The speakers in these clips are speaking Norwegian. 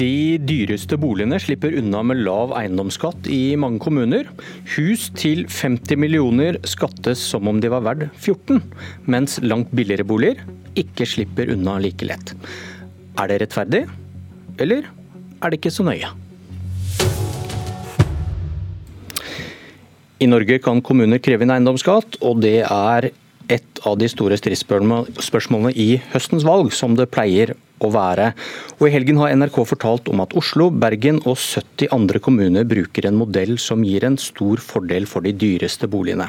De dyreste boligene slipper unna med lav eiendomsskatt i mange kommuner. Hus til 50 millioner skattes som om de var verdt 14, mens langt billigere boliger ikke slipper unna like lett. Er det rettferdig, eller er det ikke så nøye? I Norge kan kommuner kreve inn eiendomsskatt, og det er et av de store stridsspørsmålene i høstens valg, som det pleier å være. Og I helgen har NRK fortalt om at Oslo, Bergen og 70 andre kommuner bruker en modell som gir en stor fordel for de dyreste boligene.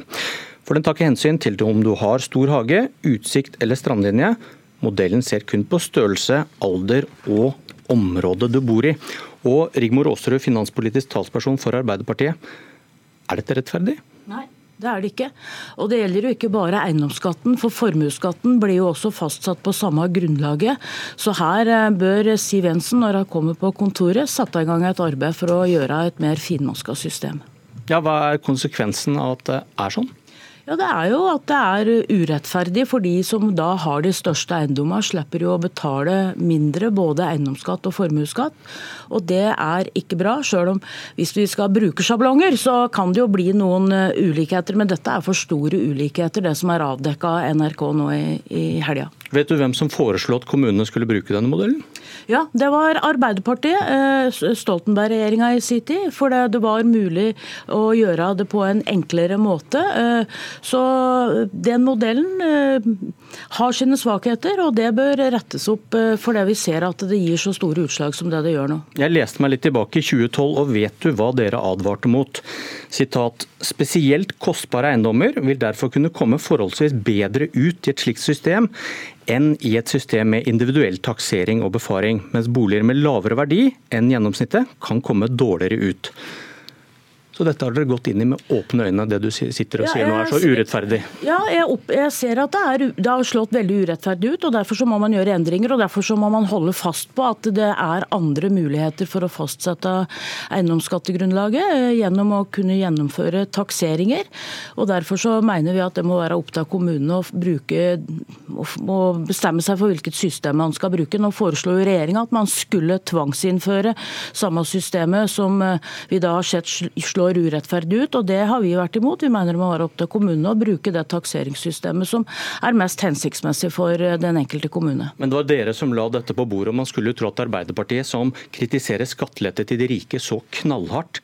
For Den tar ikke hensyn til om du har stor hage, utsikt eller strandlinje. Modellen ser kun på størrelse, alder og området du bor i. Og Rigmor Aasrud, finanspolitisk talsperson for Arbeiderpartiet. Er dette rettferdig? Det er det ikke. Og det gjelder jo ikke bare eiendomsskatten, for formuesskatten blir jo også fastsatt på samme grunnlaget. Så her eh, bør Siv Jensen, når hun kommer på kontoret, sette i gang et arbeid for å gjøre et mer finmaska system. Ja, Hva er konsekvensen av at det er sånn? Ja, Det er jo at det er urettferdig, for de som da har de største eiendommene, slipper jo å betale mindre både eiendomsskatt og formuesskatt. Og det er ikke bra. Selv om hvis vi skal bruke sjablonger, så kan det jo bli noen eh, ulikheter. Men dette er for store ulikheter, det som er avdekka av NRK nå i, i helga. Vet du hvem som foreslo at kommunene skulle bruke denne modellen? Ja, det var Arbeiderpartiet, eh, Stoltenberg-regjeringa i sin tid. For det, var mulig å gjøre det på en enklere måte. Eh, så den modellen eh, har sine svakheter, og det bør rettes opp fordi vi ser at det gir så store utslag som det det gjør nå. Jeg leste meg litt tilbake i 2012, og vet du hva dere advarte mot? Sitat, Spesielt kostbare eiendommer vil derfor kunne komme forholdsvis bedre ut i et slikt system enn i et system med individuell taksering og befaring, mens boliger med lavere verdi enn gjennomsnittet kan komme dårligere ut. Så dette har dere gått inn i med åpne øyne, det du sitter og sier nå er så urettferdig? Ja, jeg, opp, jeg ser at det, er, det, har slått veldig urettferdig ut, og derfor så må man gjøre endringer. og Derfor så må man holde fast på at det er andre muligheter for å fastsette eiendomsskattegrunnlaget eh, gjennom å kunne gjennomføre takseringer. og Derfor så mener vi at det må være opp til kommunene å bruke, å bestemme seg for hvilket system man skal bruke. Nå foreslo regjeringa at man skulle tvangsinnføre samme systemet som eh, vi da har sett slår slår urettferdig ut, og det har vi vært imot. Vi mener det må være opp til kommunene å bruke det takseringssystemet som er mest hensiktsmessig for eh, den enkelte kommune. Men det var dere som la dette på bordet, og man skulle tro Arbeiderpartiet, som kritiserer skattelette til de rike så knallhardt,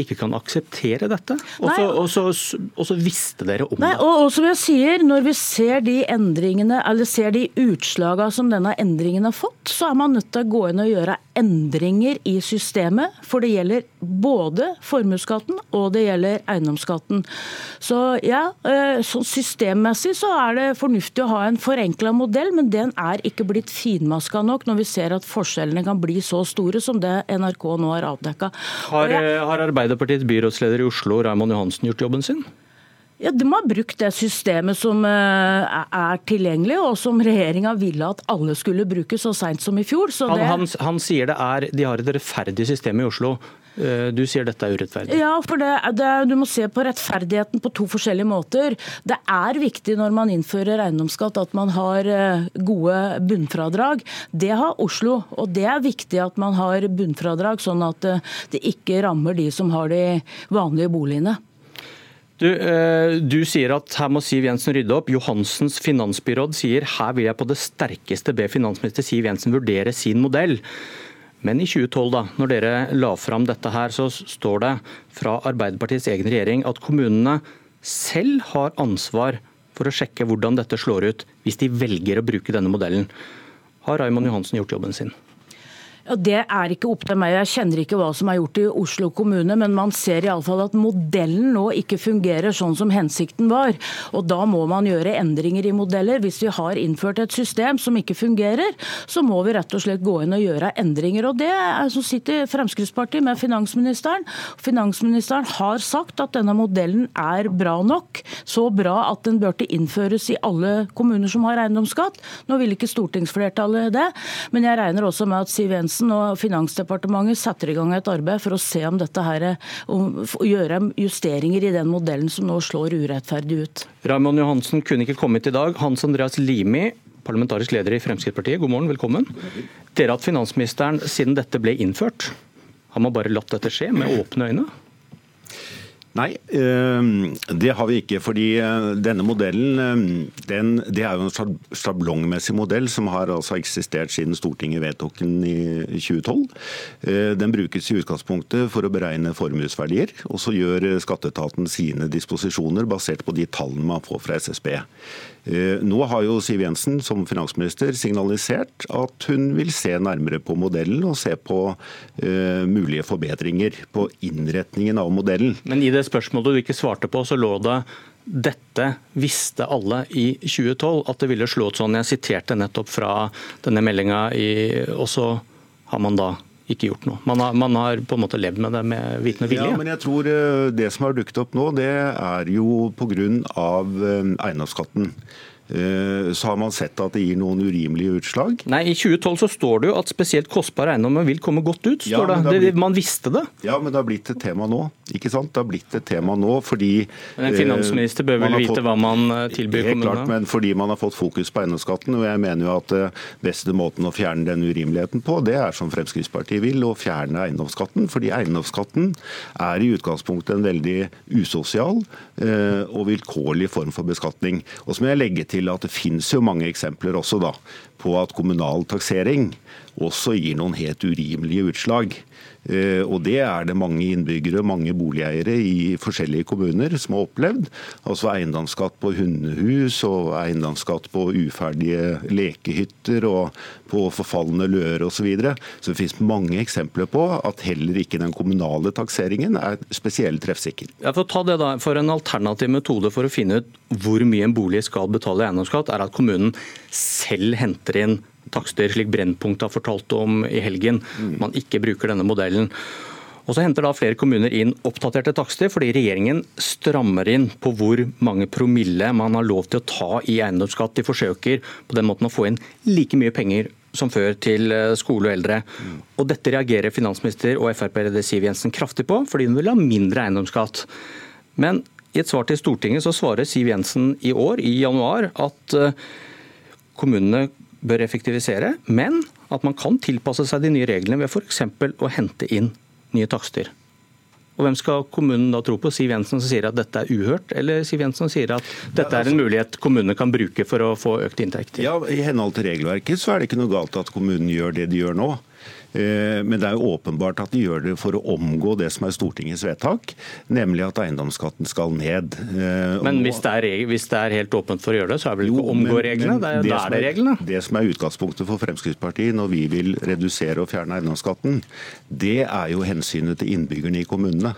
ikke kan akseptere dette? Og så, og så, og så visste dere om Nei, det. Og, og, som jeg sier, Når vi ser de endringene, eller ser de utslagene som denne endringen har fått, så er man nødt til å gå inn og gjøre endringer i systemet. For det gjelder både formuesskatten og det gjelder eiendomsskatten. Så ja, eh, så systemmessig så er det fornuftig å ha en forenkla modell, men den er ikke blitt finmaska nok når vi ser at forskjellene kan bli så store som det NRK nå har avdekka. Har, har Arbeiderpartiets byrådsleder i Oslo, Raymond Johansen, gjort jobben sin? Ja, De har brukt det systemet som eh, er tilgjengelig, og som regjeringa ville at alle skulle bruke så seint som i fjor. Han, han, han, sier det er, de har et rettferdig system i Oslo. Eh, du sier dette er urettferdig? Ja, for det, det, du må se på rettferdigheten på to forskjellige måter. Det er viktig når man innfører eiendomsskatt at man har eh, gode bunnfradrag. Det har Oslo, og det er viktig at man har bunnfradrag, sånn at det ikke rammer de som har de vanlige boligene. Du, eh, du, sier at her må Siv Jensen rydde opp. Johansens finansbyråd sier her vil jeg på det sterkeste be finansminister Siv Jensen vurdere sin modell. Men i 2012, da, når dere la fram dette her, så står det fra Arbeiderpartiets egen regjering at kommunene selv har ansvar for å sjekke hvordan dette slår ut, hvis de velger å bruke denne modellen. Har Raymond Johansen gjort jobben sin? Det er ikke opp til meg. Jeg kjenner ikke hva som er gjort i Oslo kommune, men man ser iallfall at modellen nå ikke fungerer sånn som hensikten var. Og Da må man gjøre endringer i modeller. Hvis vi har innført et system som ikke fungerer, så må vi rett og slett gå inn og gjøre endringer. Og Det er så sitter Fremskrittspartiet med finansministeren. Finansministeren har sagt at denne modellen er bra nok. Så bra at den burde innføres i alle kommuner som har eiendomsskatt. Nå vil ikke stortingsflertallet det, men jeg regner også med at Siv Jensen Jensen og Finansdepartementet setter i gang et arbeid for å se om dette her, om, gjøre justeringer i den modellen som nå slår urettferdig ut. Raymond Johansen kunne ikke kommet i dag. Hans Andreas Limi, parlamentarisk leder i Fremskrittspartiet, god morgen, velkommen. Dere at finansministeren, siden dette ble innført, har man bare latt dette skje med åpne øyne? Nei, ehm, det har vi ikke. fordi eh, denne modellen ehm, den, det er jo en sjablongmessig modell som har altså eksistert siden Stortinget vedtok den i 2012. Eh, den brukes i utgangspunktet for å beregne formuesverdier. Og så gjør skatteetaten sine disposisjoner basert på de tallene man får fra SSB. Eh, nå har jo Siv Jensen som finansminister signalisert at hun vil se nærmere på modellen og se på uh, mulige forbedringer på innretningen av modellen. Men i det spørsmålet du ikke svarte på, så lå det dette visste alle i 2012 at det ville slå ut sånn. Jeg siterte nettopp fra denne meldinga, og så har man da ikke gjort noe. Man har, man har, på en måte levd med det med vitende vilje. Ja, men jeg tror eh, det som har dukket opp nå, det er jo pga. Eh, eiendomsskatten. Eh, så har man sett at det gir noen urimelige utslag. Nei, I 2012 så står det jo at spesielt kostbare eiendommer vil komme godt ut. står ja, det. Blitt... Man visste det. Ja, men det har blitt et tema nå. Ikke sant? Det har blitt et tema nå fordi Men En finansminister bør vel vite fått... hva man eh, tilbyr kommunene? Klart, men fordi man har fått fokus på eiendomsskatten. Og jeg mener jo at eh, beste måten å fjerne den urimeligheten på, det er som Fremskrittspartiet vil, å fjerne eiendomsskatten. Fordi eiendomsskatten er i utgangspunktet en veldig usosial og vilkårlig form for beskatning. Og så må jeg legge til at det finnes jo mange eksempler også da, på at kommunal taksering også gir noen helt urimelige utslag. Eh, og Det er det mange innbyggere og mange boligeiere i forskjellige kommuner som har opplevd. Altså Eiendomsskatt på hundehus og eiendomsskatt på uferdige lekehytter og på forfalne løer osv. Så, videre. så det finnes mange eksempler på at heller ikke den kommunale takseringen er spesielt treffsikker. Ja, for, ta det da, for En alternativ metode for å finne ut hvor mye en bolig skal betale i eiendomsskatt, er at kommunen selv henter inn takster, slik Brennpunkt har fortalt om i helgen. Man ikke bruker denne modellen. Og så henter da flere kommuner inn oppdaterte takster, fordi regjeringen strammer inn på hvor mange promille man har lov til å ta i eiendomsskatt. De forsøker på den måten å få inn like mye penger som før til eh, skole og eldre. Og Dette reagerer finansminister og Frp-leder Siv Jensen kraftig på, fordi hun vil ha mindre eiendomsskatt. Men i et svar til Stortinget så svarer Siv Jensen i år, i januar, at eh, kommunene bør effektivisere, men at man kan tilpasse seg de nye reglene ved f.eks. å hente inn nye takster. Og Hvem skal kommunen da tro på? Siv Jensen som sier at dette er uhørt, eller Siv Jensen som sier at dette er en mulighet kommunene kan bruke for å få økt inntekt? Ja, I henhold til regelverket så er det ikke noe galt at kommunen gjør det de gjør nå. Eh, men det er jo åpenbart at de gjør det for å omgå det som er Stortingets vedtak, nemlig at eiendomsskatten skal ned. Eh, men hvis det, er, hvis det er helt åpent for å gjøre det, så er det vel ikke å omgå reglene? Det det, da er det reglene. Det som er utgangspunktet for Fremskrittspartiet når vi vil redusere og fjerne eiendomsskatten, det er jo hensynet til innbyggerne i kommunene.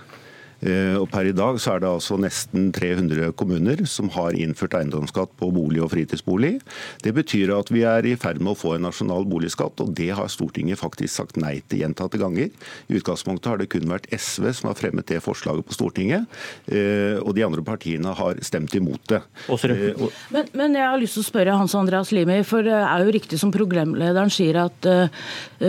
Eh, og Per i dag så er det altså nesten 300 kommuner som har innført eiendomsskatt på bolig og fritidsbolig. Det betyr at vi er i ferd med å få en nasjonal boligskatt, og det har Stortinget faktisk sagt nei til gjentatte ganger. I utgangspunktet har det kun vært SV som har fremmet det forslaget på Stortinget, eh, og de andre partiene har stemt imot det. Eh, men, men, jeg har lyst til å spørre Hans Andreas Limi, for det er jo riktig som programlederen sier at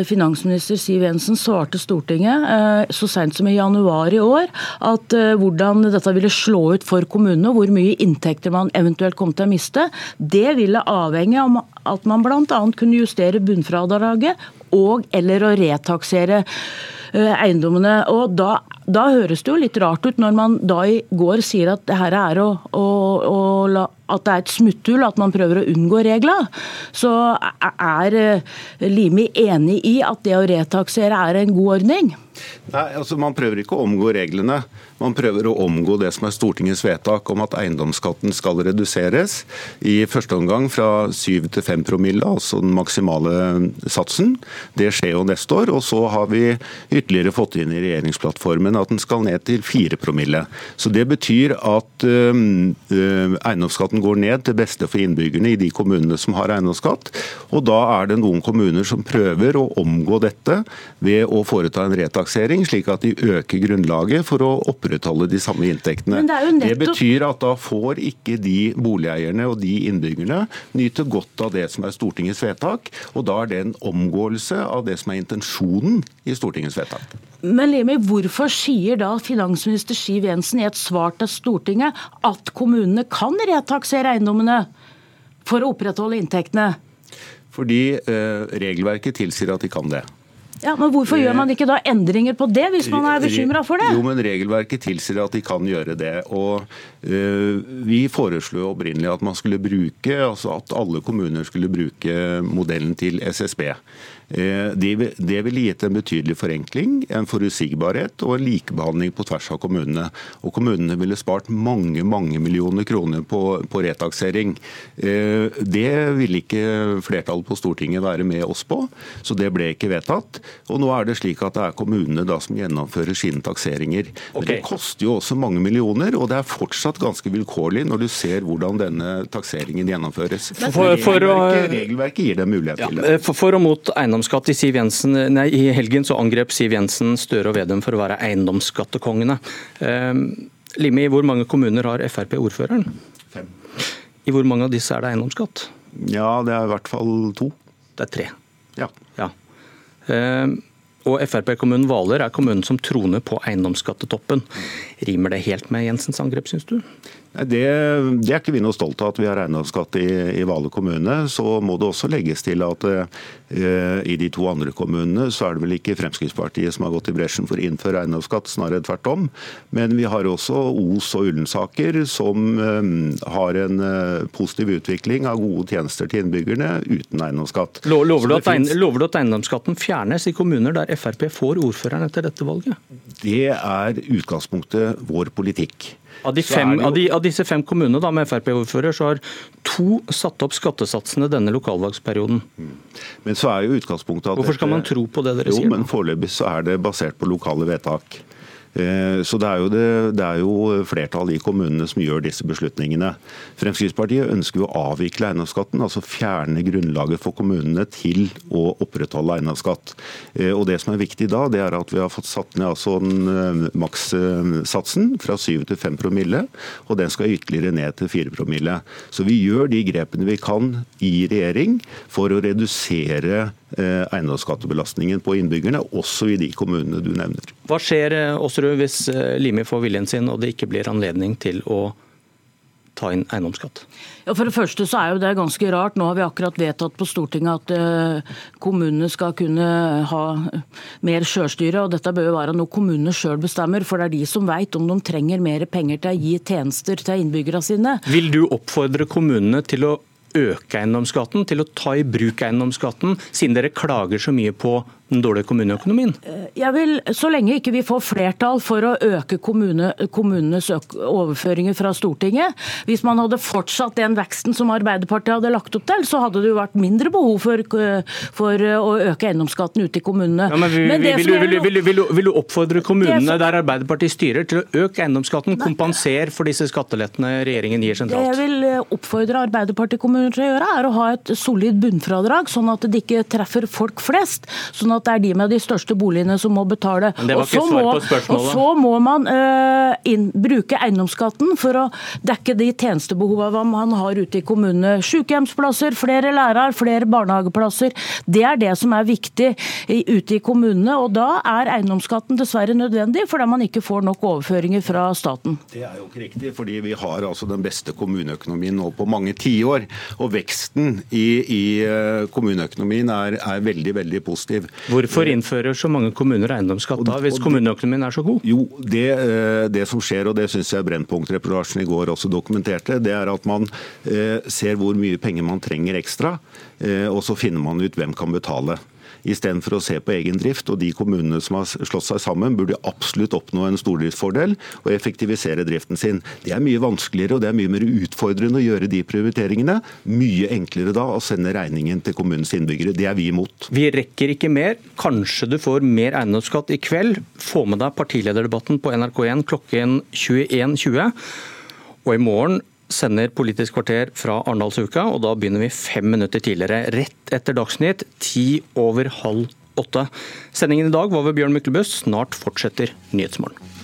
finansminister Siv Jensen svarte Stortinget så seint som i januar i år at uh, hvordan dette ville slå ut for kommunene, hvor mye inntekter man eventuelt kom til å miste, det ville avhenge av at man bl.a. kunne justere bunnfradraget og eller å retaksere uh, eiendommene. Og da, da, høres det jo litt rart ut når man da i går sier at det her er å, å, å la at det er et smutthull, at man prøver å unngå reglene. Så er eh, Limi enig i at det å retaksere er en god ordning? Nei, altså Man prøver ikke å omgå reglene. Man prøver å omgå det som er Stortingets vedtak om at eiendomsskatten skal reduseres. I første omgang fra 7 til 5 promille, altså den maksimale satsen. Det skjer jo neste år. Og så har vi ytterligere fått inn i regjeringsplattformen at den skal ned til 4 promille. Så det betyr at øh, eiendomsskatten går ned til beste for innbyggerne i de kommunene som har eiendomsskatt. Og da er det noen kommuner som prøver å omgå dette ved å foreta en retaksering, slik at de øker grunnlaget for å opprettholde de samme inntektene. Det, nettopp... det, betyr at da får ikke de boligeierne og de innbyggerne nyte godt av det som er Stortingets vedtak, og da er det en omgåelse av det som er intensjonen i Stortingets vedtak. Men Limi, hvorfor sier da finansminister Siv Jensen i et svar til Stortinget at kommunene kan retaksere eiendommene for å opprettholde inntektene? Fordi eh, regelverket tilsier at de kan det. Ja, men Hvorfor gjør man ikke da endringer på det, hvis man er bekymra for det? Jo, men Regelverket tilsier at de kan gjøre det. og Vi foreslo opprinnelig at man skulle bruke, altså at alle kommuner skulle bruke modellen til SSB. Eh, det ville gitt en betydelig forenkling, en forutsigbarhet og en likebehandling på tvers av kommunene. Og Kommunene ville spart mange mange millioner kroner på, på retaksering. Eh, det ville ikke flertallet på Stortinget være med oss på, så det ble ikke vedtatt. Og nå er det slik at det er kommunene da som gjennomfører sine takseringer. Men okay. Det koster jo også mange millioner, og det er fortsatt ganske vilkårlig når du ser hvordan denne takseringen gjennomføres. For, for, for, regelverket, regelverket, gir dem mulighet ja, til det. For, for og mot eiendomsskatt i, Siv Jensen, nei, I helgen så angrep Siv Jensen Støre og Vedum for å være eiendomsskattekongene. Eh, Limi, i hvor mange kommuner har Frp ordføreren? Fem. I hvor mange av disse er det eiendomsskatt? Ja, det er i hvert fall to. Det er tre. Ja. ja. Eh, og Frp-kommunen Hvaler er kommunen som troner på eiendomsskattetoppen. Rimer det helt med Jensens angrep, syns du? Det, det, er ikke vi noe stolt av at vi har eiendomsskatt i, i Vale kommune. Så må det også legges til at uh, i de to andre kommunene så er det vel ikke Fremskrittspartiet som har gått i bresjen for å innføre eiendomsskatt, snarere tvert om. Men vi har også Os og Ullensaker som um, har en uh, positiv utvikling av gode tjenester til innbyggerne uten eiendomsskatt. Lover du, finnes... lover du at eiendomsskatten fjernes i kommuner der Frp får ordføreren etter dette valget? Det er utgangspunktet vår politikk. Av, de fem, jo... av, de, av disse fem kommunene da, med Frp-ordfører, så har to satt opp skattesatsene denne lokalvalgsperioden. Mm. Men så er jo utgangspunktet at Hvorfor skal man tro på det dere jo, sier? Men Foreløpig så er det basert på lokale vedtak. Eh, så det er, jo det, det er jo flertall i kommunene som gjør disse beslutningene. Fremskrittspartiet ønsker å avvikle eiendomsskatten, altså fjerne grunnlaget for kommunene til å opprettholde eiendomsskatt. Eh, og Det som er viktig da, det er at vi har fått satt ned altså eh, makssatsen fra 7 til 5 promille, og den skal ytterligere ned til 4 promille. Så vi gjør de grepene vi kan i regjering for å redusere eiendomsskattebelastningen på innbyggerne, også i de kommunene du nevner. Hva skjer også du, hvis eh, Limi får viljen sin og det ikke blir anledning til å ta inn eiendomsskatt? Ja, For det første så er jo det ganske rart. Nå har vi akkurat vedtatt på Stortinget at uh, kommunene skal kunne ha mer sjølstyre. og Dette bør jo være noe kommunene sjøl bestemmer, for det er de som veit om de trenger mer penger til å gi tjenester til innbyggerne sine. Vil du oppfordre kommunene til å øke eiendomsskatten, til å ta i bruk eiendomsskatten, siden dere klager så mye på den dårlige kommuneøkonomien? Eh, jeg vil, Så lenge ikke vi får flertall for å øke kommune, kommunenes overføringer fra Stortinget Hvis man hadde fortsatt den veksten som Arbeiderpartiet hadde lagt opp til, så hadde det jo vært mindre behov for, for å øke eiendomsskatten ute i kommunene. Ja, men vil, men vil, vil, vil, vil, vil, du oppfordre kommunene som, der Arbeiderpartiet styrer til å øke eiendomsskatten, kompensere for disse skattelettene regjeringen gir sentralt? Det jeg vil eh, oppfordre Arbeiderpartiet-kommuner til å gjøre, er å ha et solid bunnfradrag, sånn at det ikke treffer folk flest. sånn at det er de med de største boligene som må betale. Det var ikke svar på spørsmålet. Og så må man uh, inn, bruke eiendomsskatten for å dekke de tjenestebehovene man har ute i kommunene. Sykehjemsplasser, flere lærere, flere barnehageplasser. Det er det som er viktig i, ute i kommunene. og Da er eiendomsskatten dessverre nødvendig, fordi man ikke får nok overføringer fra staten. Det er jo ikke riktig, fordi vi har altså den beste kommuneøkonomien nå på mange tiår. Og veksten i, i eh, kommuneøkonomien er, er veldig, veldig positiv. Hvorfor innfører så mange kommuner eiendomsskatt da, hvis kommuneøkonomien er så god? Jo, Det, eh, det som skjer, og det syns jeg Brennpunkt-reportasjen i går også dokumenterte, det er at man eh, ser hvor mye penger man trenger ekstra, eh, og så finner man ut hvem kan betale istedenfor å se på egen drift. Og de kommunene som har slått seg sammen, burde absolutt oppnå en stordriftsfordel og effektivisere driften sin. Det er mye vanskeligere og det er mye mer utfordrende å gjøre de prioriteringene. Mye enklere da å sende regningen til kommunens innbyggere. Det er vi imot. Vi rekker ikke mer. Kanskje du får mer eiendomsskatt i kveld. Få med deg partilederdebatten på NRK1 klokken 21.20. Og i morgen sender Politisk kvarter fra Arendalsuka, og da begynner vi fem minutter tidligere. Rett etter Dagsnytt, ti over halv åtte. Sendingen i dag var ved Bjørn Myklebust. Snart fortsetter Nyhetsmorgen.